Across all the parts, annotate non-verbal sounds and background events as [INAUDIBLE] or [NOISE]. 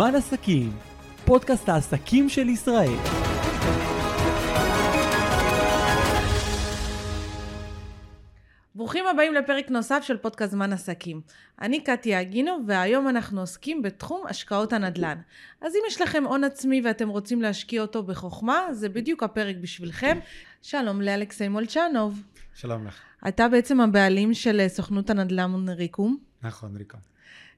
זמן עסקים, פודקאסט העסקים של ישראל. ברוכים הבאים לפרק נוסף של פודקאסט זמן עסקים. אני קטיה אגינו, והיום אנחנו עוסקים בתחום השקעות הנדל"ן. אז אם יש לכם הון עצמי ואתם רוצים להשקיע אותו בחוכמה, זה בדיוק הפרק בשבילכם. שלום לאלכסי מולצ'נוב. שלום לך. אתה בעצם הבעלים של סוכנות הנדל"ן ריקום. נכון, ריקום.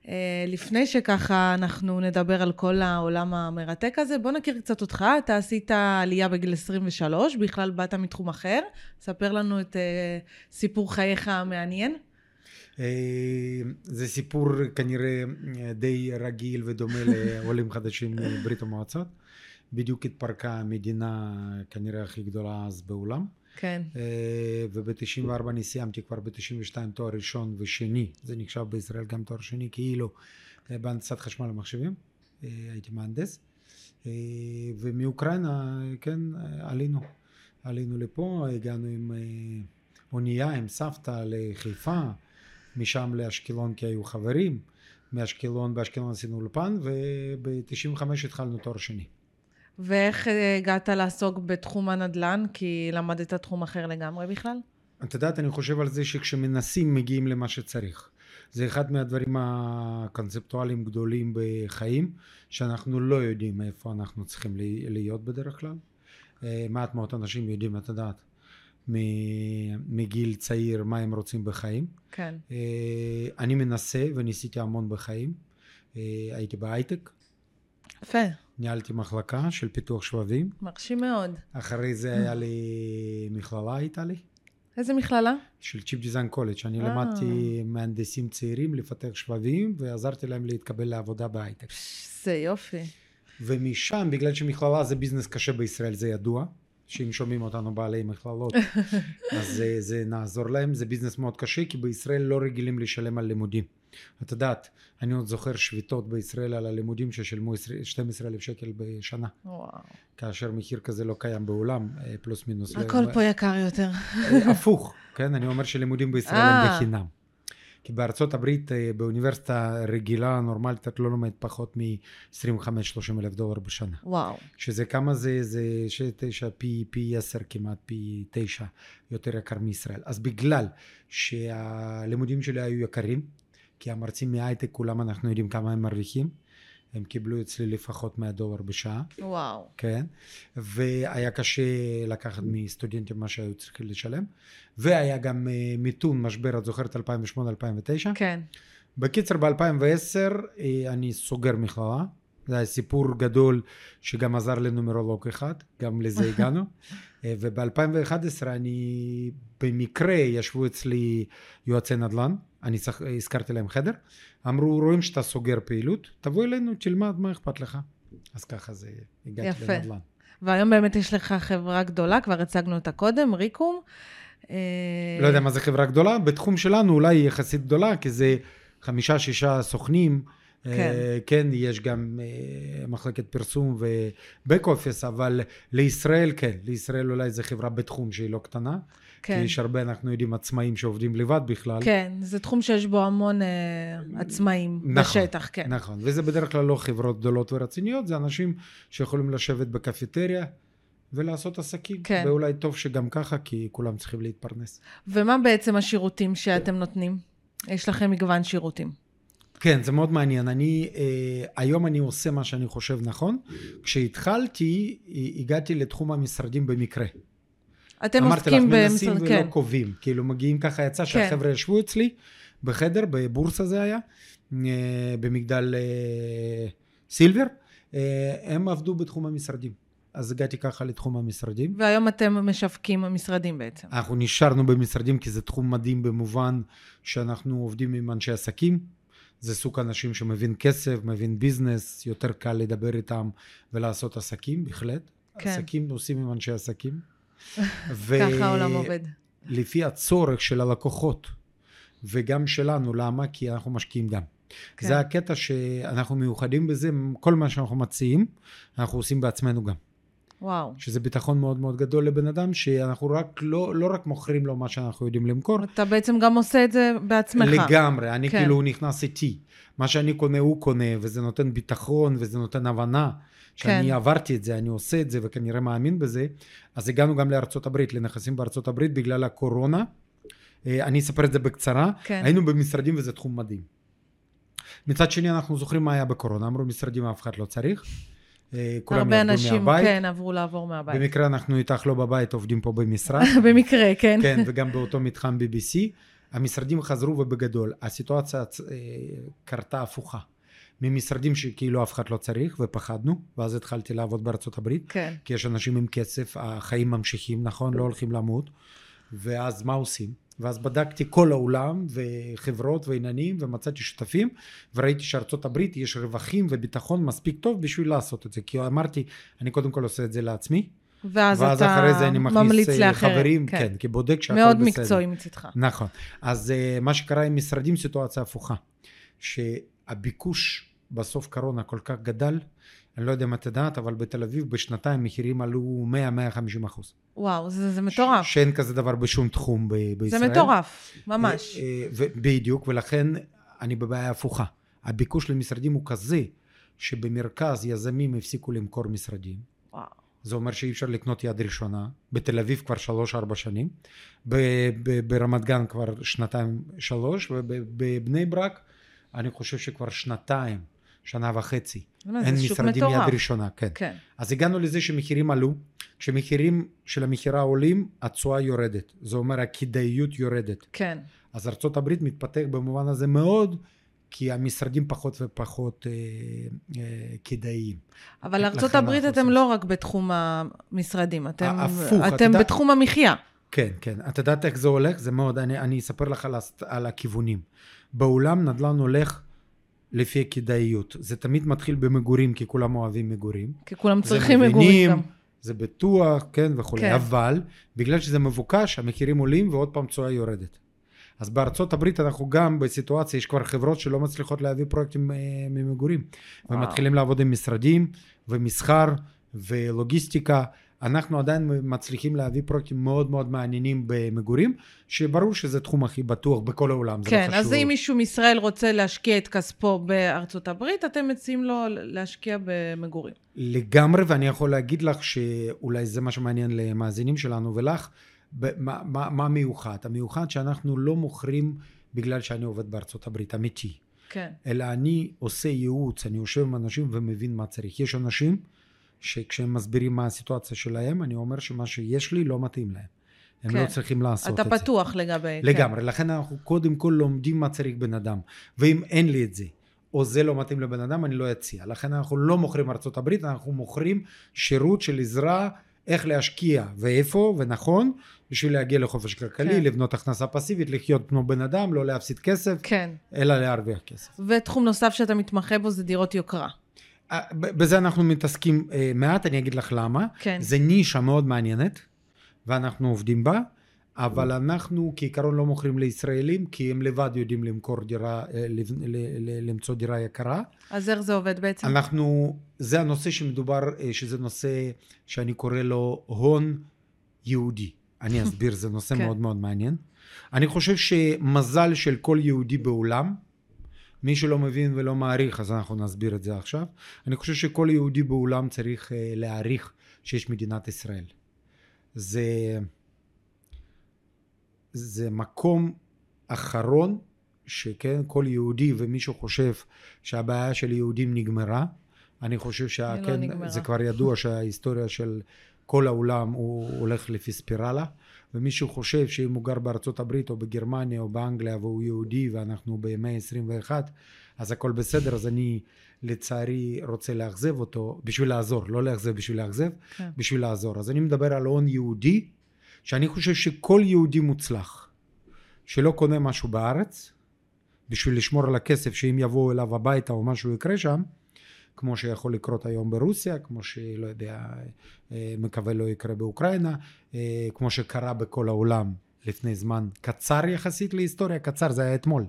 אה, לפני שככה אנחנו נדבר על כל העולם המרתק הזה, בוא נכיר קצת אותך. אתה עשית עלייה בגיל 23, בכלל באת מתחום אחר. ספר לנו את uh, סיפור חייך המעניין. אה, זה סיפור כנראה די רגיל ודומה [LAUGHS] לעולים חדשים מברית המועצות. בדיוק התפרקה המדינה כנראה הכי גדולה אז בעולם. כן. אה, וב-94 אני סיימתי כבר ב-92 תואר ראשון ושני, זה נחשב בישראל גם תואר שני, כאילו אה, בהנדסת חשמל ומחשבים, אה, הייתי מהנדס, ומאוקראינה, כן, עלינו, עלינו לפה, הגענו עם אונייה, עם סבתא לחיפה, משם לאשקלון כי היו חברים, מאשקלון, באשקלון עשינו אולפן, וב-95 התחלנו תואר שני. ואיך אה, הגעת לעסוק בתחום הנדל"ן? כי למדת תחום אחר לגמרי בכלל? את יודעת, אני חושב על זה שכשמנסים מגיעים למה שצריך. זה אחד מהדברים הקונספטואליים גדולים בחיים, שאנחנו לא יודעים איפה אנחנו צריכים להיות בדרך כלל. אה, מעט מאוד אנשים יודעים, את יודעת, מגיל צעיר מה הם רוצים בחיים. כן. אה, אני מנסה וניסיתי המון בחיים. הייתי בהייטק. יפה. ניהלתי מחלקה של פיתוח שבבים. מרשים מאוד. אחרי זה היה לי מכללה הייתה לי. איזה מכללה? של Chip Design College. אני אה. למדתי מהנדסים צעירים לפתח שבבים ועזרתי להם להתקבל לעבודה בהייטק. זה יופי. ומשם, בגלל שמכללה זה ביזנס קשה בישראל, זה ידוע. שאם שומעים אותנו בעלי מכללות, [LAUGHS] אז זה, זה נעזור להם. זה ביזנס מאוד קשה, כי בישראל לא רגילים לשלם על לימודים. את יודעת, אני עוד זוכר שביתות בישראל על הלימודים ששילמו 12 אלף שקל בשנה. וואו. כאשר מחיר כזה לא קיים בעולם, אה, פלוס מינוס. הכל ו... פה יקר יותר. אה, הפוך, כן? אני אומר שלימודים בישראל הם אה. בחינם. כי בארצות הברית באוניברסיטה רגילה, נורמלית, את לא לומדת פחות מ-25-30 אלף דולר בשנה. וואו. שזה כמה זה? זה תשע, פי, פי עשר כמעט, פי תשע יותר יקר מישראל. אז בגלל שהלימודים שלי היו יקרים, כי המרצים מהייטק כולם אנחנו יודעים כמה הם מרוויחים. הם קיבלו אצלי לפחות 100 דולר בשעה. וואו. כן. והיה קשה לקחת מסטודנטים מה שהיו צריכים לשלם. והיה גם uh, מיתון, משבר, את זוכרת 2008-2009? כן. בקיצר, ב-2010 uh, אני סוגר מכללה. זה היה סיפור גדול שגם עזר לנומרולוג אחד, גם לזה [LAUGHS] הגענו. אה, וב-2011 אני, במקרה ישבו אצלי יועצי נדל"ן, אני הזכרתי להם חדר, אמרו רואים שאתה סוגר פעילות, תבוא אלינו, תלמד מה אכפת לך. אז ככה זה, הגעתי יפה. לנדל"ן. והיום באמת יש לך חברה גדולה, כבר הצגנו אותה קודם, ריקום. אה, לא יודע מה זה חברה גדולה, בתחום שלנו אולי היא יחסית גדולה, כי זה חמישה, שישה סוכנים. כן. אה, כן, יש גם אה, מחלקת פרסום ובק אופיס, אבל לישראל כן, לישראל אולי זו חברה בתחום שהיא לא קטנה. כן. כי יש הרבה, אנחנו יודעים, עצמאים שעובדים לבד בכלל. כן, זה תחום שיש בו המון אה, עצמאים נכון, בשטח, כן. נכון, וזה בדרך כלל לא חברות גדולות ורציניות, זה אנשים שיכולים לשבת בקפיטריה. ולעשות עסקים. כן. ואולי טוב שגם ככה, כי כולם צריכים להתפרנס. ומה בעצם השירותים שאתם נותנים? יש לכם מגוון שירותים. כן, זה מאוד מעניין. אני, אה, היום אני עושה מה שאני חושב נכון. כשהתחלתי, הגעתי לתחום המשרדים במקרה. אתם עוסקים במשרד, כן. אמרתי לך, מנסים ולא קובעים. כאילו, מגיעים ככה, יצא כן. שהחבר'ה ישבו אצלי בחדר, בבורסה זה היה, אה, במגדל אה, סילבר. אה, הם עבדו בתחום המשרדים. אז הגעתי ככה לתחום המשרדים. והיום אתם משווקים משרדים בעצם. אנחנו נשארנו במשרדים כי זה תחום מדהים במובן שאנחנו עובדים עם אנשי עסקים. זה סוג אנשים שמבין כסף, מבין ביזנס, יותר קל לדבר איתם ולעשות עסקים, בהחלט. כן. עסקים עושים עם אנשי עסקים. ו... [LAUGHS] ככה העולם עובד. לפי הצורך של הלקוחות, וגם שלנו, למה? כי אנחנו משקיעים גם. כן. זה הקטע שאנחנו מיוחדים בזה, כל מה שאנחנו מציעים, אנחנו עושים בעצמנו גם. וואו. שזה ביטחון מאוד מאוד גדול לבן אדם, שאנחנו רק, לא, לא רק מוכרים לו מה שאנחנו יודעים למכור, אתה בעצם גם עושה את זה בעצמך. לגמרי, אני כן. כאילו, הוא נכנס איתי. מה שאני קונה, הוא קונה, וזה נותן ביטחון, וזה נותן הבנה. שאני כן. עברתי את זה, אני עושה את זה, וכנראה מאמין בזה. אז הגענו גם לארצות הברית, לנכסים בארצות הברית, בגלל הקורונה. אה, אני אספר את זה בקצרה. כן. היינו במשרדים וזה תחום מדהים. מצד שני, אנחנו זוכרים מה היה בקורונה. אמרו, משרדים אף אחד לא צריך. אה, כולם הרבה יעבדו אנשים, מהבית. כן, עברו לעבור מהבית. במקרה אנחנו איתך לא בבית, עובדים פה במשרד. [LAUGHS] במקרה, כן. כן, וגם באותו מתחם BBC. המשרדים חזרו ובגדול. הסיטואציה אה, קרתה הפוכה. ממשרדים שכאילו אף אחד לא צריך ופחדנו, ואז התחלתי לעבוד בארצות הברית, כן. כי יש אנשים עם כסף, החיים ממשיכים, נכון? לא הולכים למות. ואז מה עושים? ואז בדקתי כל העולם וחברות ועניינים ומצאתי שותפים וראיתי שארצות הברית יש רווחים וביטחון מספיק טוב בשביל לעשות את זה כי אמרתי אני קודם כל עושה את זה לעצמי ואז, ואז אתה אחרי זה אני מכניס אה. חברים כן, כבודק שהכל מאוד בסדר מקצועי מצידך. נכון אז אה, מה שקרה עם משרדים סיטואציה הפוכה שהביקוש בסוף קורונה כל כך גדל אני לא יודע אם את יודעת אבל בתל אביב בשנתיים מחירים עלו 100-150 אחוז וואו, זה, זה מטורף. ש- שאין כזה דבר בשום תחום ב- בישראל זה מטורף, ממש. אה, אה, ו- בדיוק, ולכן אני בבעיה הפוכה. הביקוש למשרדים הוא כזה, שבמרכז יזמים הפסיקו למכור משרדים. וואו. זה אומר שאי אפשר לקנות יד ראשונה. בתל אביב כבר שלוש-ארבע שנים. ב- ב- ברמת גן כבר שנתיים שלוש, ובבני ברק אני חושב שכבר שנתיים, שנה וחצי. זה אין משרדים מטורף. יד ראשונה, כן. כן. אז הגענו לזה שמחירים עלו, כשמחירים של המכירה עולים, התשואה יורדת. זה אומר הכדאיות יורדת. כן. אז ארצות הברית מתפתח במובן הזה מאוד, כי המשרדים פחות ופחות אה, אה, כדאיים. אבל ארצות הברית אתם לא רק בתחום המשרדים, אתם, הפוך, אתם יודע- בתחום המחיה. כן, כן. את יודעת איך זה הולך? זה מאוד, אני, אני אספר לך על, על הכיוונים. בעולם נדל"ן הולך לפי הכדאיות. זה תמיד מתחיל במגורים, כי כולם אוהבים מגורים. כי כולם צריכים מבינים, מגורים גם. זה בטוח, כן, וכולי. כן. אבל, בגלל שזה מבוקש, המחירים עולים ועוד פעם תשואה יורדת. אז בארצות הברית אנחנו גם בסיטואציה, יש כבר חברות שלא מצליחות להביא פרויקטים אה, ממגורים. וואו. ומתחילים לעבוד עם משרדים ומסחר ולוגיסטיקה. אנחנו עדיין מצליחים להביא פרויקטים מאוד מאוד מעניינים במגורים, שברור שזה תחום הכי בטוח בכל העולם. זה כן, לא אז חשוב. אם מישהו מישראל רוצה להשקיע את כספו בארצות הברית, אתם מציעים לו להשקיע במגורים. לגמרי, ואני יכול להגיד לך שאולי זה מה שמעניין למאזינים שלנו ולך, מה, מה, מה מיוחד? המיוחד שאנחנו לא מוכרים בגלל שאני עובד בארצות הברית, אמיתי. כן. אלא אני עושה ייעוץ, אני יושב עם אנשים ומבין מה צריך. יש אנשים שכשהם מסבירים מה הסיטואציה שלהם, אני אומר שמה שיש לי לא מתאים להם. הם כן. לא צריכים לעשות אתה את זה. פתוח לגבי... לגמרי, לכן אנחנו קודם כל לומדים מה צריך בן אדם. ואם אין לי את זה, או זה לא מתאים לבן אדם, אני לא אציע. לכן אנחנו לא מוכרים ארצות הברית, אנחנו מוכרים שירות של עזרה איך להשקיע ואיפה ונכון, בשביל להגיע לחופש כלכלי, כן. לבנות הכנסה פסיבית, לחיות כמו בן אדם, לא להפסיד כסף, כן. אלא להרוויח כסף. ותחום נוסף שאתה מתמחה בו זה דירות יוקרה. אה, בזה אנחנו מתעסקים אה, מעט, אני אגיד לך למה. כן. זה נישה מאוד מעניינת, ואנחנו עובדים בה, אבל אנחנו כעיקרון לא מוכרים לישראלים, כי הם לבד יודעים למכור דירה, אה, למצוא דירה יקרה. אז איך זה עובד בעצם? אנחנו, זה הנושא שמדובר, אה, שזה נושא שאני קורא לו הון יהודי. אני [LAUGHS] אסביר, זה נושא כן. מאוד מאוד מעניין. אני חושב שמזל של כל יהודי בעולם, מי שלא מבין ולא מעריך, אז אנחנו נסביר את זה עכשיו. אני חושב שכל יהודי בעולם צריך אה, להעריך שיש מדינת ישראל. זה, זה מקום אחרון שכן, כל יהודי ומישהו חושב שהבעיה של יהודים נגמרה. אני חושב היא לא שכן, נגמרה. זה כבר ידוע שההיסטוריה של כל העולם הוא הולך לפי ספירלה, ומישהו חושב שאם הוא גר בארצות הברית או בגרמניה או באנגליה והוא יהודי ואנחנו במאה ה-21, אז הכל בסדר, אז אני לצערי רוצה לאכזב אותו בשביל לעזור, לא לאכזב בשביל לאכזב, כן. בשביל לעזור. אז אני מדבר על הון יהודי, שאני חושב שכל יהודי מוצלח שלא קונה משהו בארץ, בשביל לשמור על הכסף שאם יבואו אליו הביתה או משהו יקרה שם, כמו שיכול לקרות היום ברוסיה, כמו שלא יודע, אה, מקווה לא יקרה באוקראינה, אה, כמו שקרה בכל העולם לפני זמן קצר יחסית להיסטוריה, קצר זה היה אתמול.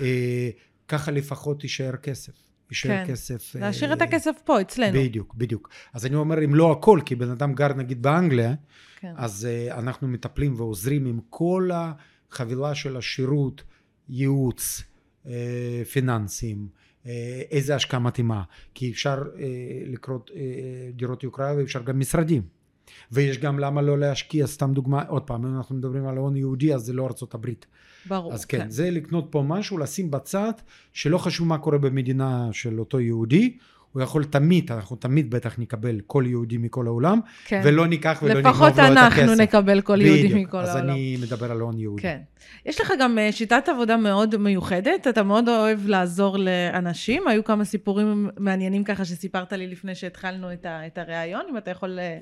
אה, ככה לפחות יישאר כסף. יישאר כן. כסף... אה, להשאיר את הכסף פה, אצלנו. בדיוק, בדיוק. אז אני אומר, אם לא הכל, כי בן אדם גר נגיד באנגליה, כן. אז uh, אנחנו מטפלים ועוזרים עם כל החבילה של השירות, ייעוץ, uh, פיננסים, איזה השקעה מתאימה, כי אפשר uh, לקרות uh, דירות יוקרה ואפשר גם משרדים. ויש גם למה לא להשקיע, סתם דוגמה, עוד פעם, אם אנחנו מדברים על הון יהודי, אז זה לא ארצות הברית. ברור. אז כן, זה לקנות פה משהו, לשים בצד, שלא חשוב מה קורה במדינה של אותו יהודי, הוא יכול תמיד, אנחנו תמיד בטח נקבל כל יהודי מכל העולם, כן. ולא ניקח ולא נגנוב לו לפחות את הכסף. אנחנו נקבל כל יהודי בדיוק, מכל אז העולם. אני מדבר על הון יהודי. כן. יש לך גם אה, שיטת עבודה מאוד מיוחדת, אתה מאוד אוהב לעזור לאנשים. היו כמה סיפורים מעניינים ככה שסיפרת לי לפני שהתחלנו את, ה, את הריאיון, אם אתה יכול אה,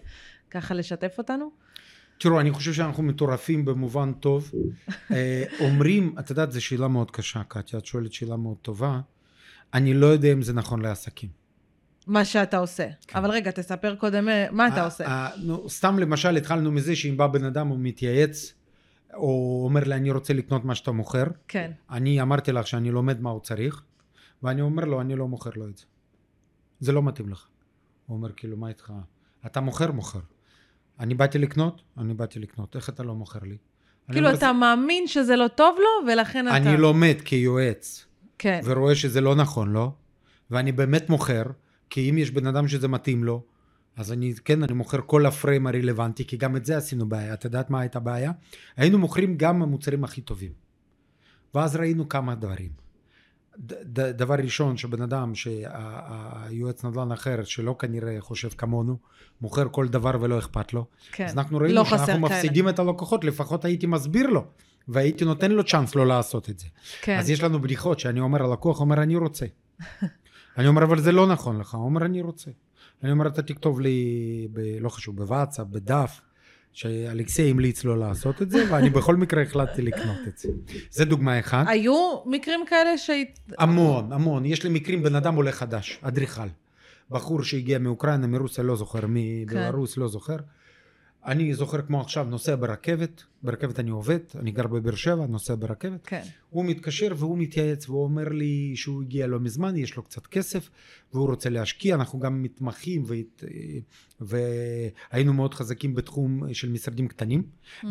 ככה לשתף אותנו. תראו, אני חושב שאנחנו מטורפים במובן טוב. [LAUGHS] אה, אומרים, את יודעת, זו שאלה מאוד קשה, קטיה, את שואלת שאלה מאוד טובה. אני לא יודע אם זה נכון לעסקים. מה שאתה עושה. כן. אבל רגע, תספר קודם אה, מה אתה עושה. נו, סתם למשל התחלנו מזה שאם בא בן אדם הוא מתייעץ, או אומר לי אני רוצה לקנות מה שאתה מוכר, כן, אני אמרתי לך שאני לומד מה הוא צריך, ואני אומר לו אני לא מוכר לו את זה. זה לא מתאים לך. הוא אומר כאילו מה איתך? אתה מוכר מוכר. אני באתי לקנות, אני באתי לקנות, איך אתה לא מוכר לי? אני כאילו אתה מאמין שזה לא טוב לו, ולכן אתה... אני לומד כיועץ, כן, ורואה שזה לא נכון לו, ואני באמת מוכר, כי אם יש בן אדם שזה מתאים לו, אז אני, כן, אני מוכר כל הפריים הרלוונטי, כי גם את זה עשינו בעיה. את יודעת מה הייתה הבעיה? היינו מוכרים גם המוצרים הכי טובים. ואז ראינו כמה דברים. ד, ד, דבר ראשון, שבן אדם, שהיועץ נדל"ן אחר, שלא כנראה חושב כמונו, מוכר כל דבר ולא אכפת לו. כן. אז אנחנו ראינו לא שאנחנו כאלה. מפסידים את הלקוחות, לפחות הייתי מסביר לו, והייתי נותן לו צ'אנס לא לעשות את זה. כן. אז יש לנו בדיחות שאני אומר הלקוח אומר אני רוצה. אני אומר אבל זה לא נכון לך, הוא אומר אני רוצה. אני אומר אתה תכתוב לי, ב, לא חשוב, בוואטסאפ, בדף, שאלכסי המליץ לו לעשות את זה, [LAUGHS] ואני בכל מקרה החלטתי לקנות את זה. זה דוגמה אחת. היו מקרים כאלה ש... המון, המון. יש לי מקרים, בן אדם עולה חדש, אדריכל. בחור שהגיע מאוקראינה, מרוסיה, לא זוכר, מבלרוס, לא זוכר. אני זוכר כמו עכשיו, נוסע ברכבת, ברכבת אני עובד, אני גר בבאר שבע, נוסע ברכבת. כן. הוא מתקשר והוא מתייעץ והוא אומר לי שהוא הגיע לא מזמן, יש לו קצת כסף והוא רוצה להשקיע, אנחנו גם מתמחים והת... והיינו מאוד חזקים בתחום של משרדים קטנים.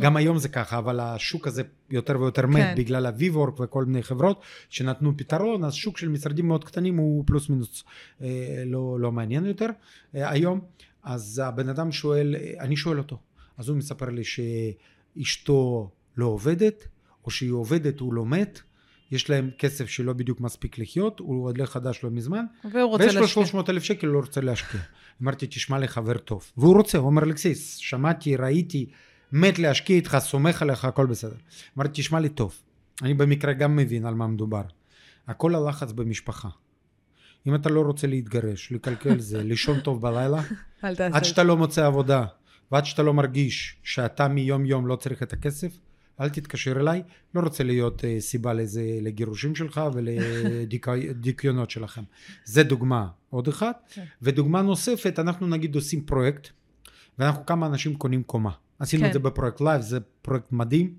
גם היום זה ככה, אבל השוק הזה יותר ויותר מת כן. בגלל הוויוורק וכל מיני חברות שנתנו פתרון, אז שוק של משרדים מאוד קטנים הוא פלוס מינוס אה, לא, לא מעניין יותר אה, היום. אז הבן אדם שואל, אני שואל אותו, אז הוא מספר לי שאשתו לא עובדת, או שהיא עובדת הוא לא מת, יש להם כסף שלא בדיוק מספיק לחיות, הוא עולה חדש לא מזמן, והוא רוצה ויש לו להשקיע. 300 אלף שקל, לא רוצה להשקיע. אמרתי, תשמע לי חבר טוב. והוא רוצה, הוא אומר, אלכסיס, שמעתי, ראיתי, מת להשקיע איתך, סומך עליך, הכל בסדר. אמרתי, תשמע לי טוב. אני במקרה גם מבין על מה מדובר. הכל הלחץ במשפחה. אם אתה לא רוצה להתגרש, לקלקל זה, [LAUGHS] לישון טוב בלילה, עד את שאתה לא מוצא עבודה, ועד שאתה לא מרגיש שאתה מיום יום לא צריך את הכסף, אל תתקשר אליי, לא רוצה להיות uh, סיבה לזה, לגירושים שלך ולדיכאונות שלכם. זה דוגמה עוד אחת. כן. ודוגמה נוספת, אנחנו נגיד עושים פרויקט, ואנחנו כמה אנשים קונים קומה. עשינו כן. את זה בפרויקט לייב, זה פרויקט מדהים,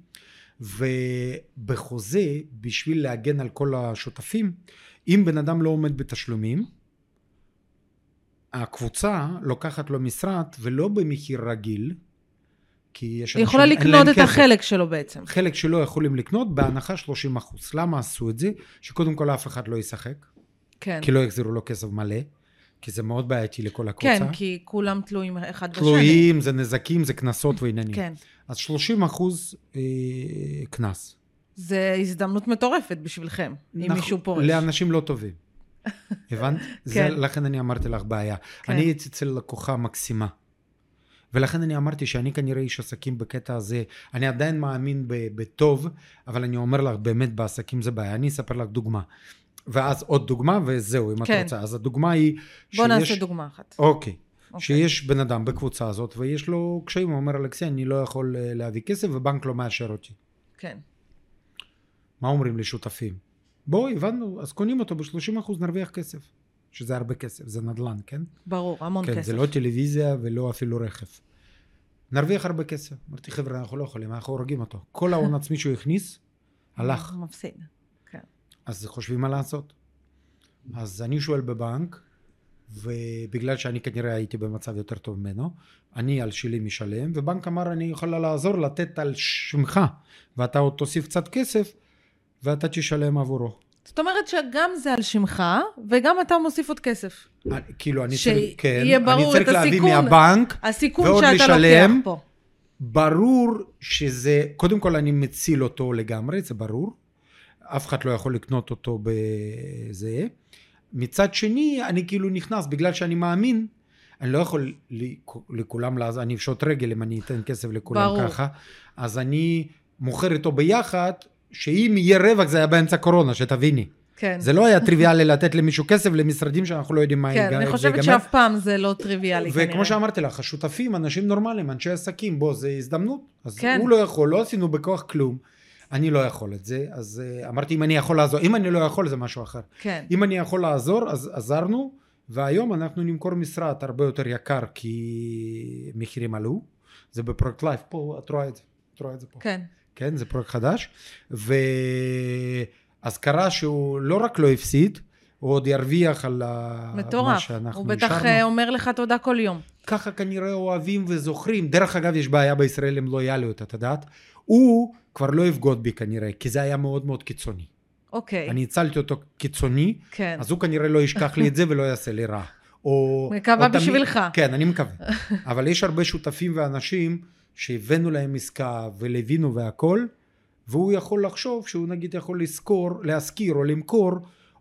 ובחוזה, בשביל להגן על כל השותפים, אם בן אדם לא עומד בתשלומים, הקבוצה לוקחת לו משרד ולא במחיר רגיל, כי יש היא יכולה לקנות את כסף. החלק שלו בעצם. חלק שלא יכולים לקנות בהנחה 30 אחוז. למה עשו את זה? שקודם כל אף אחד לא ישחק, כן. כי לא יחזירו לו כסף מלא, כי זה מאוד בעייתי לכל הקבוצה. כן, כי כולם תלויים אחד בשני. תלויים, זה נזקים, זה קנסות ועניינים. כן. אז 30 אחוז אה, קנס. זה הזדמנות מטורפת בשבילכם, אם נכון, מישהו פורש. לאנשים לא טובים. [LAUGHS] הבנת? זה, כן. לכן אני אמרתי לך בעיה. כן. אני הייתי אצל לקוחה מקסימה. ולכן אני אמרתי שאני כנראה איש עסקים בקטע הזה. אני עדיין מאמין בטוב, אבל אני אומר לך, באמת בעסקים זה בעיה. אני אספר לך דוגמה. ואז עוד דוגמה, וזהו, אם כן. את רוצה. אז הדוגמה היא בוא נעשה דוגמה אחת. אוקיי. אוקיי. שיש בן אדם בקבוצה הזאת ויש לו קשיים, הוא אומר אלכסי, אני לא יכול אה, להביא כסף ובנק לא מאשר אותי. כן. מה אומרים לשותפים? בואו, הבנו, אז קונים אותו ב-30% נרוויח כסף. שזה הרבה כסף, זה נדל"ן, כן? ברור, המון כן, כסף. זה לא טלוויזיה ולא אפילו רכב. נרוויח הרבה כסף. אמרתי, חבר'ה, אנחנו לא יכולים, אנחנו הורגים אותו. כל ההון [LAUGHS] עצמי שהוא הכניס, הלך. מפסיד. אז חושבים מה לעשות. אז אני שואל בבנק, ובגלל שאני כנראה הייתי במצב יותר טוב ממנו, אני על שלי משלם, ובנק אמר אני יכולה לעזור לתת על שמך, ואתה עוד תוסיף קצת כסף, ואתה תשלם עבורו. זאת אומרת שגם זה על שמך, וגם אתה מוסיף עוד כסף. אני- כאילו אני שיהיה צריך, כן, ברור אני צריך להביא הסיכון. מהבנק, הסיכון ועוד שאתה לשלם. לוקח פה. ברור שזה, קודם כל אני מציל אותו לגמרי, זה ברור. אף אחד לא יכול לקנות אותו בזה. מצד שני, אני כאילו נכנס, בגלל שאני מאמין, אני לא יכול לכ- לכולם אני אפשוט רגל אם אני אתן כסף לכולם ברור. ככה. אז אני מוכר איתו ביחד, שאם יהיה רווח זה היה באמצע קורונה, שתביני. כן. זה לא היה טריוויאלי לתת למישהו כסף למשרדים שאנחנו לא יודעים מה כן, יג- אני חושבת. שאף פעם זה לא טריוויאלי כנראה. וכמו שאמרתי לך, השותפים, אנשים נורמליים, אנשי עסקים, בוא, זה הזדמנות. אז כן. הוא לא יכול, לא עשינו בכוח כלום. אני לא יכול את זה, אז uh, אמרתי, אם אני יכול לעזור, אם אני לא יכול זה משהו אחר. כן. אם אני יכול לעזור, אז עזרנו, והיום אנחנו נמכור משרד הרבה יותר יקר, כי מחירים עלו. זה בפרויקט לייף, פה, את רואה את זה, את רואה את זה פה. כן. כן, זה פרויקט חדש. ואז קרה שהוא לא רק לא הפסיד, הוא עוד ירוויח על ה- מה מטורף. שאנחנו הוא בטח אישרנו. אה, אומר לך תודה כל יום. ככה כנראה אוהבים וזוכרים. דרך אגב, יש בעיה בישראל עם לויאליות, את יודעת? הוא כבר לא יבגוד בי כנראה, כי זה היה מאוד מאוד קיצוני. אוקיי. אני הצלתי אותו קיצוני, כן. אז הוא כנראה לא ישכח לי את זה ולא יעשה לי רע. או... מקווה או תמיד- בשבילך. כן, אני מקווה. אבל יש הרבה שותפים ואנשים שהבאנו להם עסקה ולווינו והכל, והוא יכול לחשוב שהוא נגיד יכול לשכור, להשכיר או למכור,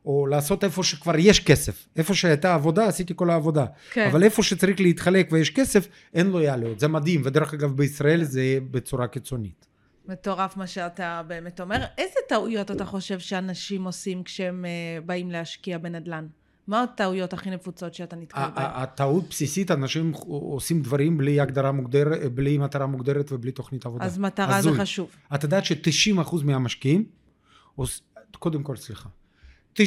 או לעשות איפה שכבר יש כסף. איפה שהייתה עבודה, עשיתי כל העבודה. כן. אבל איפה שצריך להתחלק ויש כסף, אין לויאליות. זה מדהים, ודרך אגב בישראל זה בצורה קיצונית. מטורף מה שאתה באמת אומר. איזה טעויות אתה חושב שאנשים עושים כשהם אה, באים להשקיע בנדל"ן? מה הטעויות הכי נפוצות שאתה נתקל בהן? הטעות בסיסית, אנשים עושים דברים בלי הגדרה מוגדרת, בלי מטרה מוגדרת ובלי תוכנית עבודה. אז מטרה זה הזוי. חשוב. את יודעת ש-90% מהמשקיעים. קודם כל סליחה, 90%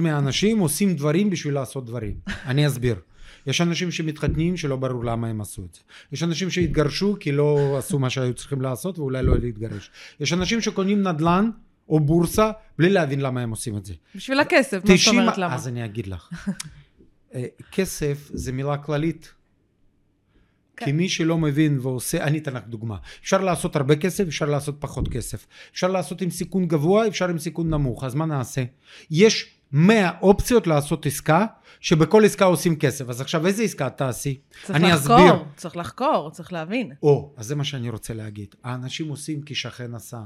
מהאנשים עושים דברים בשביל לעשות דברים. אני אסביר. יש אנשים שמתחתנים שלא ברור למה הם עשו את זה. יש אנשים שהתגרשו כי לא עשו מה שהיו צריכים לעשות ואולי לא להתגרש. יש אנשים שקונים נדל"ן או בורסה בלי להבין למה הם עושים את זה. בשביל הכסף, מה זאת 90 אומרת למה? אז אני אגיד לך. אה, כסף זה מילה כללית. כן. כי מי שלא מבין ועושה, אני אתן לך דוגמה. אפשר לעשות הרבה כסף, אפשר לעשות פחות כסף. אפשר לעשות עם סיכון גבוה, אפשר עם סיכון נמוך. אז מה נעשה? יש 100 אופציות לעשות עסקה, שבכל עסקה עושים כסף. אז עכשיו איזה עסקה תעשי? צריך אני לחקור, אסביר. צריך לחקור, צריך להבין. או, אז זה מה שאני רוצה להגיד. האנשים עושים כי שכן עשה.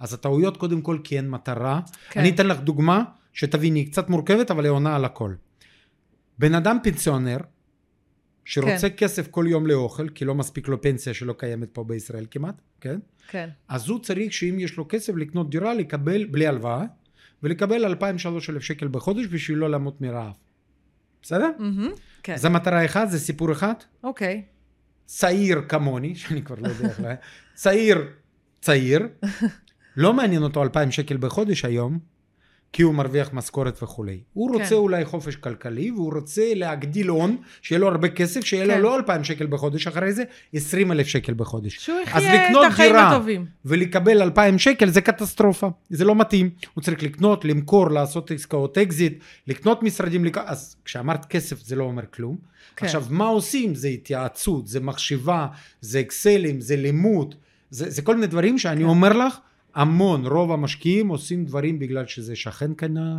אז הטעויות קודם כל כי אין מטרה. כן. אני אתן לך דוגמה שתביני, היא קצת מורכבת אבל היא עונה על הכל. בן אדם פנסיונר שרוצה כן. כסף כל יום לאוכל, כי לא מספיק לו פנסיה שלא קיימת פה בישראל כמעט, כן? כן. אז הוא צריך שאם יש לו כסף לקנות דירה, לקבל בלי הלוואה, ולקבל 2,000-3,000 שקל בחודש בשביל לא למות מרעב. בסדר? מהמם, כן. זה מטרה אחת, זה סיפור אחד. אוקיי. צעיר כמוני, שאני כבר לא יודע איך לה... צעיר, צעיר, לא מעניין אותו 2,000 שקל בחודש היום, כי הוא מרוויח משכורת וכולי. הוא רוצה כן. אולי חופש כלכלי, והוא רוצה להגדיל הון, שיהיה לו הרבה כסף, שיהיה כן. לו לא 2,000 שקל בחודש, אחרי זה 20,000 שקל בחודש. שהוא אז יחיה את לקנות החיים דירה הטובים. ולקבל 2,000 שקל זה קטסטרופה, זה לא מתאים. הוא צריך לקנות, למכור, לעשות עסקאות אקזיט, לקנות משרדים, לק... אז כשאמרת כסף זה לא אומר כלום. כן. עכשיו, מה עושים? זה התייעצות, זה מחשבה, זה אקסלים, זה לימוד, זה, זה כל מיני דברים שאני כן. אומר לך, המון, רוב המשקיעים עושים דברים בגלל שזה שכן קנה,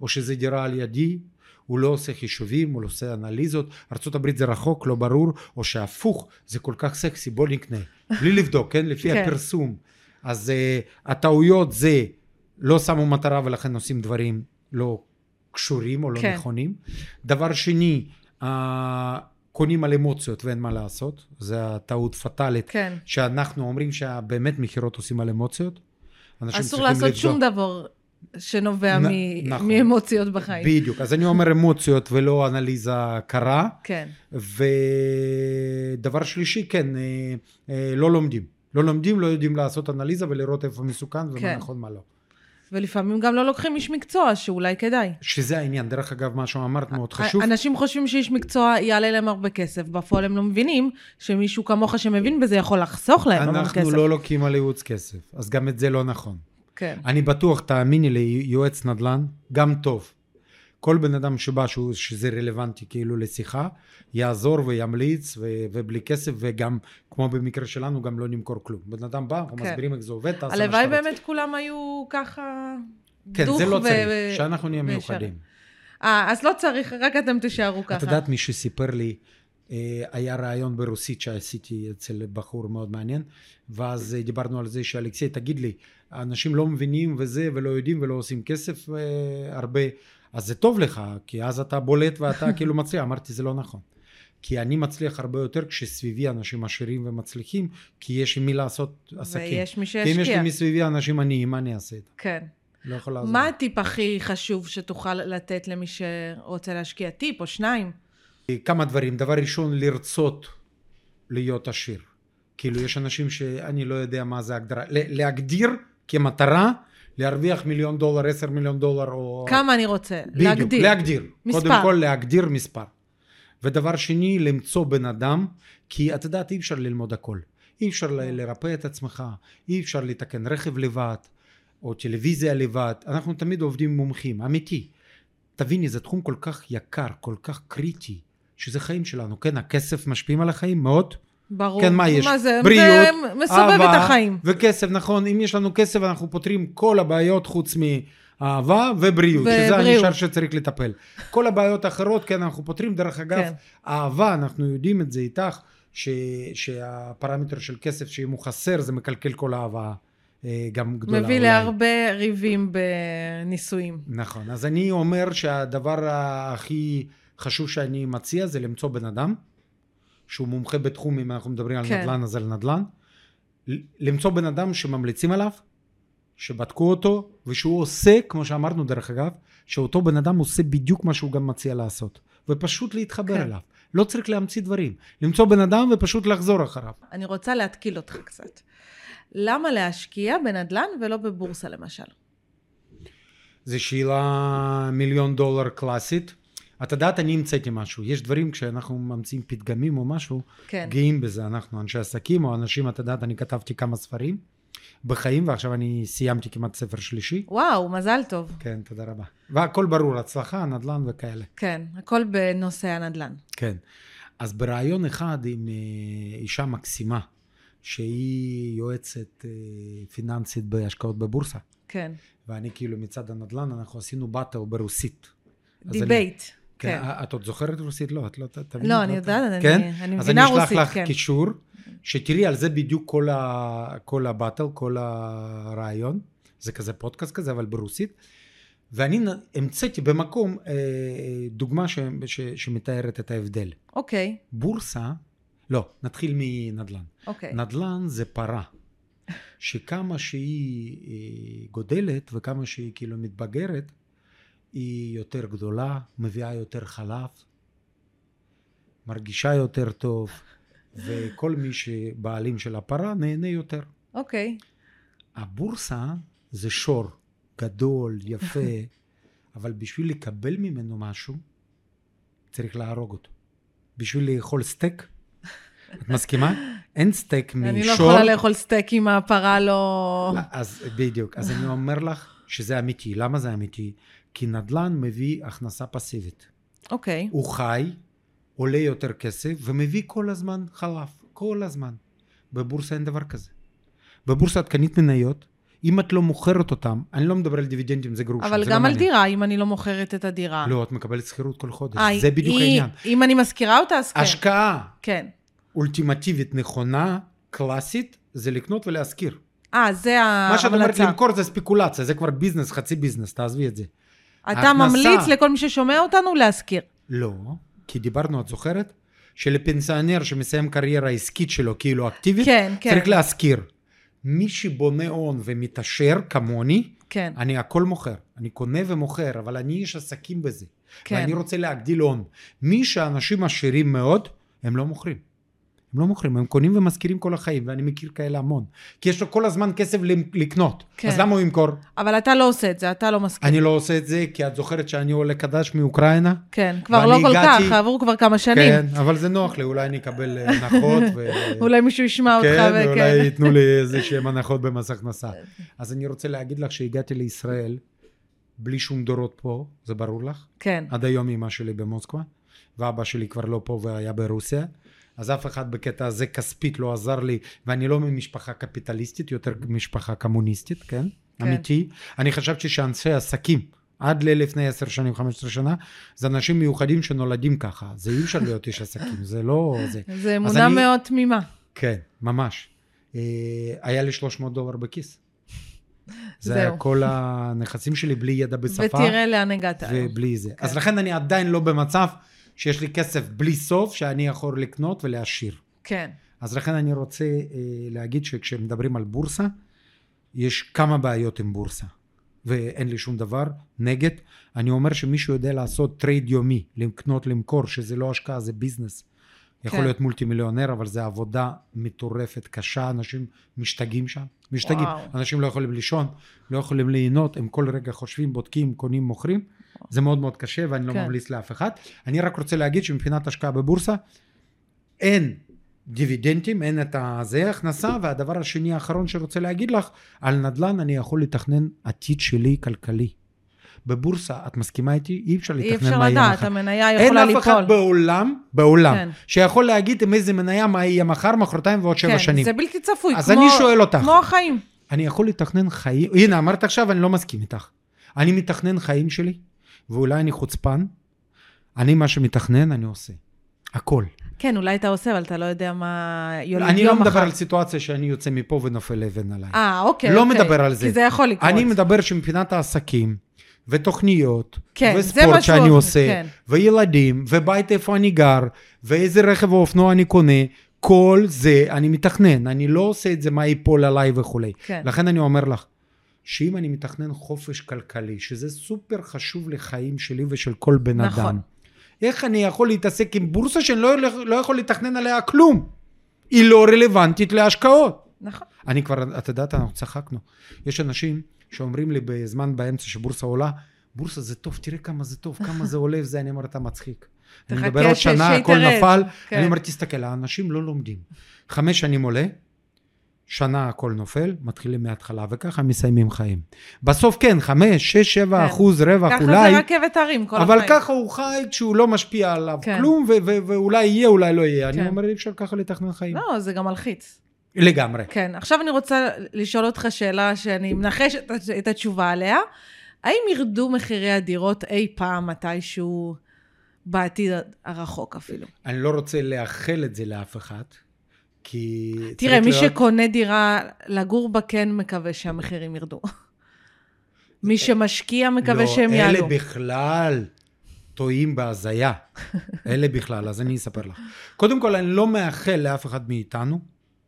או שזה דירה על ידי, הוא לא עושה חישובים, הוא לא עושה אנליזות, ארה"ב זה רחוק, לא ברור, או שהפוך, זה כל כך סקסי, בוא נקנה, בלי לבדוק, כן? לפי כן. הפרסום. אז uh, הטעויות זה לא שמו מטרה ולכן עושים דברים לא קשורים או לא כן. נכונים. דבר שני, uh, קונים על אמוציות ואין מה לעשות, זה הטעות פטאלית, כן. שאנחנו אומרים שבאמת מכירות עושים על אמוציות. אסור לעשות שום לבדוק. דבר שנובע נ- מ- נכון. מאמוציות בחיים. בדיוק, אז אני אומר אמוציות ולא אנליזה קרה. כן. ודבר שלישי, כן, אה, אה, לא לומדים. לא לומדים, לא יודעים לעשות אנליזה ולראות איפה מסוכן ומה כן. נכון, מה לא. ולפעמים גם לא לוקחים איש מקצוע, שאולי כדאי. שזה העניין. דרך אגב, מה שאמרת מאוד חשוב. אנשים חושבים שאיש מקצוע יעלה להם הרבה כסף, בפועל הם לא מבינים שמישהו כמוך שמבין בזה יכול לחסוך להם המון כסף. אנחנו לא לוקים על ייעוץ כסף, אז גם את זה לא נכון. כן. אני בטוח, תאמיני לי, יועץ נדל"ן, גם טוב. כל בן אדם שבא שהוא, שזה רלוונטי כאילו לשיחה, יעזור וימליץ ו, ובלי כסף וגם, כמו במקרה שלנו, גם לא נמכור כלום. בן אדם בא, אנחנו כן. מסבירים איך זה עובד, תעשה מה שאתה הלוואי רוצה. באמת כולם היו ככה כן, דוך זה לא ו- צריך, שאנחנו נהיה. מיוחדים. אה, אז לא צריך, רק אתם תישארו ככה. את יודעת, מישהו סיפר לי, אה, היה ראיון ברוסית שעשיתי אצל בחור מאוד מעניין, ואז אה, דיברנו על זה שאלכסי, תגיד לי, אנשים לא מבינים וזה, ולא יודעים ולא עושים כסף אה, הרבה, אז זה טוב לך, כי אז אתה בולט ואתה כאילו מצליח. אמרתי, זה לא נכון. כי אני מצליח הרבה יותר כשסביבי אנשים עשירים ומצליחים, כי יש עם מי לעשות עסקים. ויש מי כי אם יש שישקיע. לי מסביבי אנשים עניים, מה אני אעשה איתם? כן. לא יכול לעזור. מה הטיפ הכי חשוב שתוכל לתת למי שרוצה להשקיע? טיפ או שניים? כמה דברים. דבר ראשון, לרצות להיות עשיר. כאילו, יש אנשים שאני לא יודע מה זה הגדרה. להגדיר כמטרה להרוויח מיליון דולר, עשר מיליון דולר, או... כמה אני רוצה? בדיוק, להגדיר. להגדיר. מספר. קודם כל, להגדיר מספר. ודבר שני, למצוא בן אדם, כי את יודעת, אי אפשר ללמוד הכל. אי אפשר לרפא את עצמך, אי אפשר לתקן רכב לבד, או טלוויזיה לבד. אנחנו תמיד עובדים עם מומחים, אמיתי. תביני, זה תחום כל כך יקר, כל כך קריטי, שזה חיים שלנו. כן, הכסף משפיעים על החיים מאוד. ברור. כן, מה יש? מה זה? בריאות, זה מסובב את אהבה החיים. וכסף, נכון. אם יש לנו כסף, אנחנו פותרים כל הבעיות חוץ מאהבה ובריאות, שזה ובריאות. הנשאר שצריך לטפל. כל הבעיות האחרות, כן, אנחנו פותרים. דרך אגב, כן. אהבה, אנחנו יודעים את זה איתך, ש, שהפרמטר של כסף, שאם הוא חסר, זה מקלקל כל אהבה אה, גם גדולה. מביא אולי. להרבה ריבים בנישואים. נכון. אז אני אומר שהדבר הכי חשוב שאני מציע זה למצוא בן אדם שהוא מומחה בתחום, אם אנחנו מדברים על כן. נדל"ן אז על נדל"ן. למצוא בן אדם שממליצים עליו, שבדקו אותו, ושהוא עושה, כמו שאמרנו דרך אגב, שאותו בן אדם עושה בדיוק מה שהוא גם מציע לעשות. ופשוט להתחבר כן. אליו. לא צריך להמציא דברים. למצוא בן אדם ופשוט לחזור אחריו. אני רוצה להתקיל אותך קצת. למה להשקיע בנדל"ן ולא בבורסה למשל? זו שאלה מיליון דולר קלאסית. את יודעת, אני המצאתי משהו. יש דברים כשאנחנו ממציאים פתגמים או משהו, כן. גאים בזה, אנחנו אנשי עסקים או אנשים, את יודעת, אני כתבתי כמה ספרים בחיים, ועכשיו אני סיימתי כמעט ספר שלישי. וואו, מזל טוב. כן, תודה רבה. והכל ברור, הצלחה, נדל"ן וכאלה. כן, הכל בנושא הנדל"ן. כן. אז בריאיון אחד עם אה, אישה מקסימה, שהיא יועצת אה, פיננסית בהשקעות בבורסה, כן. ואני כאילו מצד הנדל"ן, אנחנו עשינו battle ברוסית. debate. כן. כן. את עוד זוכרת רוסית? לא, את לא ת- תביני. לא, אני יודעת, אני- כן? אני אז מבינה אני אשלח רוסית, לך כן. קישור, שתראי על זה בדיוק כל, ה... כל הבטל, כל הרעיון. זה כזה פודקאסט כזה, אבל ברוסית. ואני המצאתי במקום אה, דוגמה ש... ש... שמתארת את ההבדל. אוקיי, בורסה, לא, נתחיל מנדל"ן. אוקיי. נדל"ן זה פרה, שכמה שהיא אה, גודלת וכמה שהיא כאילו מתבגרת, היא יותר גדולה, מביאה יותר חלב, מרגישה יותר טוב, וכל מי שבעלים של הפרה נהנה יותר. אוקיי. הבורסה זה שור גדול, יפה, [LAUGHS] אבל בשביל לקבל ממנו משהו, צריך להרוג אותו. בשביל לאכול סטייק, את מסכימה? [LAUGHS] אין סטייק משור. אני לא יכולה לאכול סטייק מהפרה. לא, אז בדיוק, אז אני אומר לך שזה אמיתי. למה זה אמיתי? כי נדל"ן מביא הכנסה פסיבית. אוקיי. הוא חי, עולה יותר כסף, ומביא כל הזמן חלב. כל הזמן. בבורסה אין דבר כזה. בבורסה את קנית מניות, אם את לא מוכרת אותם, אני לא מדבר על דיבידנדים, זה גרוש. אבל זה לא גם על מעניין. דירה, אם אני לא מוכרת את הדירה. לא, את מקבלת שכירות כל חודש. אה, זה בדיוק היא- העניין. אם אני משכירה אותה, אז כן. השקעה כן. אולטימטיבית נכונה, קלאסית, זה לקנות ולהשכיר. אה, זה מה שאת אומרת ההמלצה. למכור זה ספקולציה, זה כבר ביזנס, חצי ביזנס, תעזבי את זה. אתה ההכנסה- ממליץ לכל מי ששומע אותנו להשכיר. לא, כי דיברנו, את זוכרת? שלפנסיונר שמסיים קריירה עסקית שלו כאילו אקטיבית, כן, כן. צריך להשכיר. מי שבונה הון ומתעשר כמוני, כן. אני הכל מוכר. אני קונה ומוכר, אבל אני איש עסקים בזה. כן. ואני רוצה להגדיל הון. מי שאנשים עשירים מאוד, הם לא מוכרים. הם לא מוכרים, הם קונים ומשכירים כל החיים, ואני מכיר כאלה המון. כי יש לו כל הזמן כסף לקנות. כן. אז למה הוא ימכור? אבל אתה לא עושה את זה, אתה לא משכיר. אני לא עושה את זה, כי את זוכרת שאני עולה חדש מאוקראינה? כן, כבר לא כל הגעתי- כך, עברו כבר כמה שנים. כן, אבל זה נוח לי, אולי אני אקבל אה, הנחות. ו... [LAUGHS] אולי מישהו ישמע אותך, כן, וכן. ואולי [LAUGHS] ייתנו לי איזה שהם הנחות במס הכנסה. אז אני רוצה להגיד לך שהגעתי לישראל בלי שום דורות פה, זה ברור לך? כן. עד היום אמא שלי במוסקבה, ואבא שלי כבר לא פה והיה ברוסיה. אז אף אחד בקטע הזה כספית לא עזר לי, ואני לא ממשפחה קפיטליסטית, יותר משפחה קומוניסטית, כן? כן. אמיתי. אני חשבתי שאנשי עסקים, עד ללפני עשר שנים, חמש עשרה שנה, זה אנשים מיוחדים שנולדים ככה. זה אי אפשר להיות איש עסקים, זה לא... זה... [LAUGHS] זה אמונה אני- מאוד תמימה. כן, ממש. אה, היה לי 300 דולר בכיס. זה זהו. היה כל הנכסים שלי בלי ידע בשפה. ותראה לאן הגעת. ובלי זה. כן. אז לכן אני עדיין לא במצב שיש לי כסף בלי סוף שאני יכול לקנות ולהשאיר. כן. אז לכן אני רוצה אה, להגיד שכשמדברים על בורסה, יש כמה בעיות עם בורסה. ואין לי שום דבר נגד. אני אומר שמישהו יודע לעשות trade יומי, לקנות, למכור, שזה לא השקעה, זה business. יכול כן. להיות מולטי מיליונר, אבל זה עבודה מטורפת, קשה, אנשים משתגעים שם. משתגעים. וואו. אנשים לא יכולים לישון, לא יכולים ליהנות, הם כל רגע חושבים, בודקים, קונים, מוכרים. זה מאוד מאוד קשה ואני לא כן. ממליץ לאף אחד. אני רק רוצה להגיד שמבחינת השקעה בבורסה, אין דיבידנדים, אין את הזה, הכנסה, והדבר השני האחרון שרוצה להגיד לך, על נדל"ן אני יכול לתכנן עתיד שלי כלכלי. בבורסה, את מסכימה איתי? אי אפשר אי לתכנן אפשר מה יהיה לדעת, מחר. המניה אין יכולה אף ליפול. אחד בעולם, בעולם, כן. שיכול להגיד עם איזה מניה מה יהיה מחר, מחרתיים ועוד שבע כן, שנים. זה בלתי צפוי. אז כמו- אני שואל אותך. כמו החיים. אני יכול לתכנן חיים, הנה אמרת עכשיו אני לא מסכים איתך. אני מתכנן חיים שלי, ואולי אני חוצפן, אני מה שמתכנן אני עושה. הכל. כן, אולי אתה עושה, אבל אתה לא יודע מה יוליד אני לא יום מדבר מחר. על סיטואציה שאני יוצא מפה ונופל אבן עליי. אה, אוקיי. לא אוקיי. מדבר על זה. כי זה יכול לקרות. אני מדבר שמבחינת העסקים, ותוכניות, כן, וספורט שאני אחר, עושה, כן. וילדים, ובית איפה אני גר, ואיזה רכב או אופנוע אני קונה, כל זה אני מתכנן. אני לא עושה את זה מה ייפול עליי וכולי. כן. לכן אני אומר לך, שאם אני מתכנן חופש כלכלי, שזה סופר חשוב לחיים שלי ושל כל בן נכון. אדם, איך אני יכול להתעסק עם בורסה שאני לא, לא יכול לתכנן עליה כלום? היא לא רלוונטית להשקעות. נכון. אני כבר, את יודעת, אנחנו צחקנו. יש אנשים שאומרים לי בזמן באמצע שבורסה עולה, בורסה זה טוב, תראה כמה זה טוב, כמה זה עולה, וזה, אני אומר, אתה מצחיק. אני מדבר עוד שנה, הכל. נפל. כן. אני אומר, תסתכל, האנשים לא לומדים. חמש שנים עולה, שנה הכל נופל, מתחילים מההתחלה, וככה מסיימים חיים. בסוף כן, חמש, שש, שבע כן. אחוז רווח ככה אולי, זה רכבת הרים כל אבל החיים. ככה הוא חי כשהוא לא משפיע עליו כן. כלום, ואולי יהיה, אולי לא יהיה. כן. אני אומר, אי אפשר ככה לתכנן חיים. לא, זה גם מלחיץ. לגמרי. כן. עכשיו אני רוצה לשאול אותך שאלה שאני מנחשת את התשובה עליה. האם ירדו מחירי הדירות אי פעם, מתישהו, בעתיד הרחוק אפילו? אני לא רוצה לאחל את זה לאף אחד, כי... תראה, מי להיות- שקונה דירה לגור בה כן מקווה שהמחירים ירדו. מי שמשקיע מקווה לא, שהם אלה יעלו. בכלל טועים בהזיה. אלה בכלל, אז אני אספר לך. קודם כל, אני לא מאחל לאף אחד מאיתנו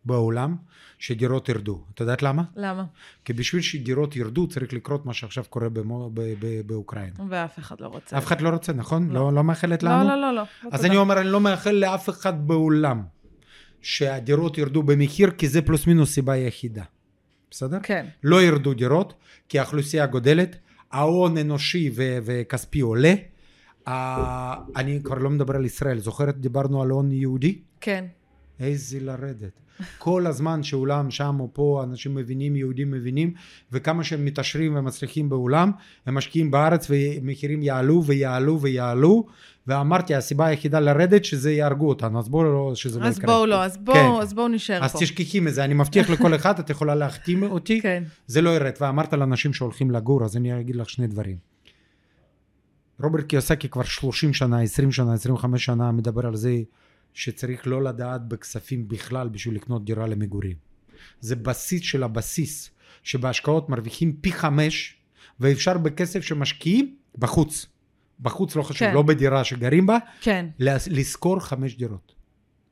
בעולם שדירות ירדו. את יודעת למה? למה? כי בשביל שדירות ירדו צריך לקרות מה שעכשיו קורה במו, ב, ב, באוקראינה. ואף אחד לא רוצה. אף אחד לא רוצה, נכון? לא. לא, לא מאחלת לא, לנו? לא, לא, לא. אז תודה. אני אומר, אני לא מאחל לאף אחד בעולם שהדירות ירדו במחיר, כי זה פלוס מינוס סיבה יחידה. בסדר? כן. לא ירדו דירות, כי האוכלוסייה גודלת, ההון אנושי ו- וכספי עולה. אני כבר לא מדבר על ישראל, זוכרת דיברנו על הון יהודי? כן. איזה לרדת. כל הזמן שאולם שם או פה אנשים מבינים, יהודים מבינים, וכמה שהם מתעשרים ומצליחים בעולם, הם משקיעים בארץ ומחירים יעלו ויעלו ויעלו, ואמרתי הסיבה היחידה לרדת שזה יהרגו אותנו, אז בואו לא, שזה לא אז יקרה. בואו לא, אז בואו כן. אז בואו נישאר אז פה. תשכחי מזה, אני מבטיח לכל אחד, את יכולה להחתים אותי, כן. זה לא ירד. ואמרת לאנשים שהולכים לגור, אז אני אגיד לך שני דברים. רוברט קיוסקי כבר 30 שנה, 20 שנה, 25 שנה מדבר על זה שצריך לא לדעת בכספים בכלל בשביל לקנות דירה למגורים. זה בסיס של הבסיס, שבהשקעות מרוויחים פי חמש, ואפשר בכסף שמשקיעים בחוץ. בחוץ לא חשוב, כן. לא בדירה שגרים בה, כן. לשכור חמש דירות.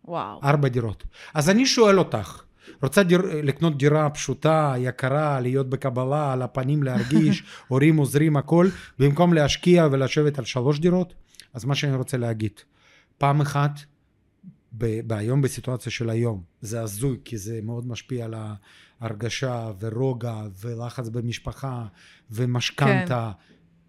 וואו. ארבע דירות. אז אני שואל אותך, רוצה דיר, לקנות דירה פשוטה, יקרה, להיות בקבלה, על הפנים להרגיש, [LAUGHS] הורים עוזרים, הכל, במקום להשקיע ולשבת על שלוש דירות? אז מה שאני רוצה להגיד, פעם אחת, ב- היום בסיטואציה של היום, זה הזוי, כי זה מאוד משפיע על ההרגשה ורוגע ולחץ במשפחה ומשכנתה,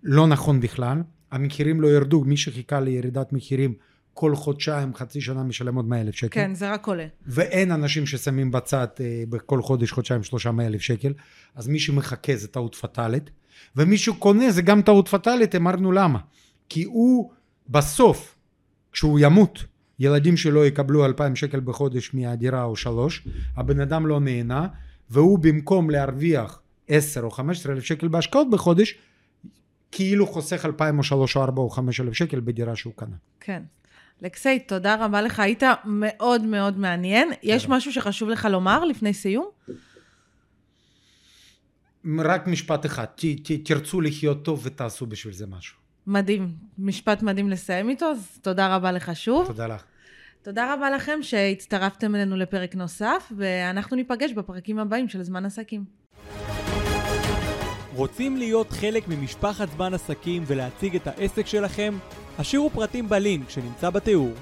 לא נכון בכלל. המחירים לא ירדו, מי שחיכה לירידת מחירים כל חודשיים, חצי שנה משלם עוד 100 אלף שקל. כן, זה רק עולה. ואין אנשים ששמים בצד אה, בכל חודש, חודשיים, שלושה מאה אלף שקל, אז מי שמחכה זה טעות פטאלית. ומי שקונה זה גם טעות פטאלית, אמרנו למה. כי הוא בסוף, כשהוא ימות, ילדים שלו יקבלו 2,000 שקל בחודש מהדירה או שלוש, הבן אדם לא נהנה, והוא במקום להרוויח 10 או 15 אלף שקל בהשקעות בחודש, כאילו חוסך 2,000 או 3 או 4 או 5 אלף שקל בדירה שהוא קנה. כן. לקסי, תודה רבה לך, היית מאוד מאוד מעניין. יש משהו שחשוב לך לומר לפני סיום? רק משפט אחד, ת, ת, תרצו לחיות טוב ותעשו בשביל זה משהו. מדהים, משפט מדהים לסיים איתו, אז תודה רבה לך שוב. תודה לך. תודה רבה לכם שהצטרפתם אלינו לפרק נוסף, ואנחנו ניפגש בפרקים הבאים של זמן עסקים. רוצים להיות חלק ממשפחת זמן עסקים ולהציג את העסק שלכם? השאירו פרטים בלינק שנמצא בתיאור.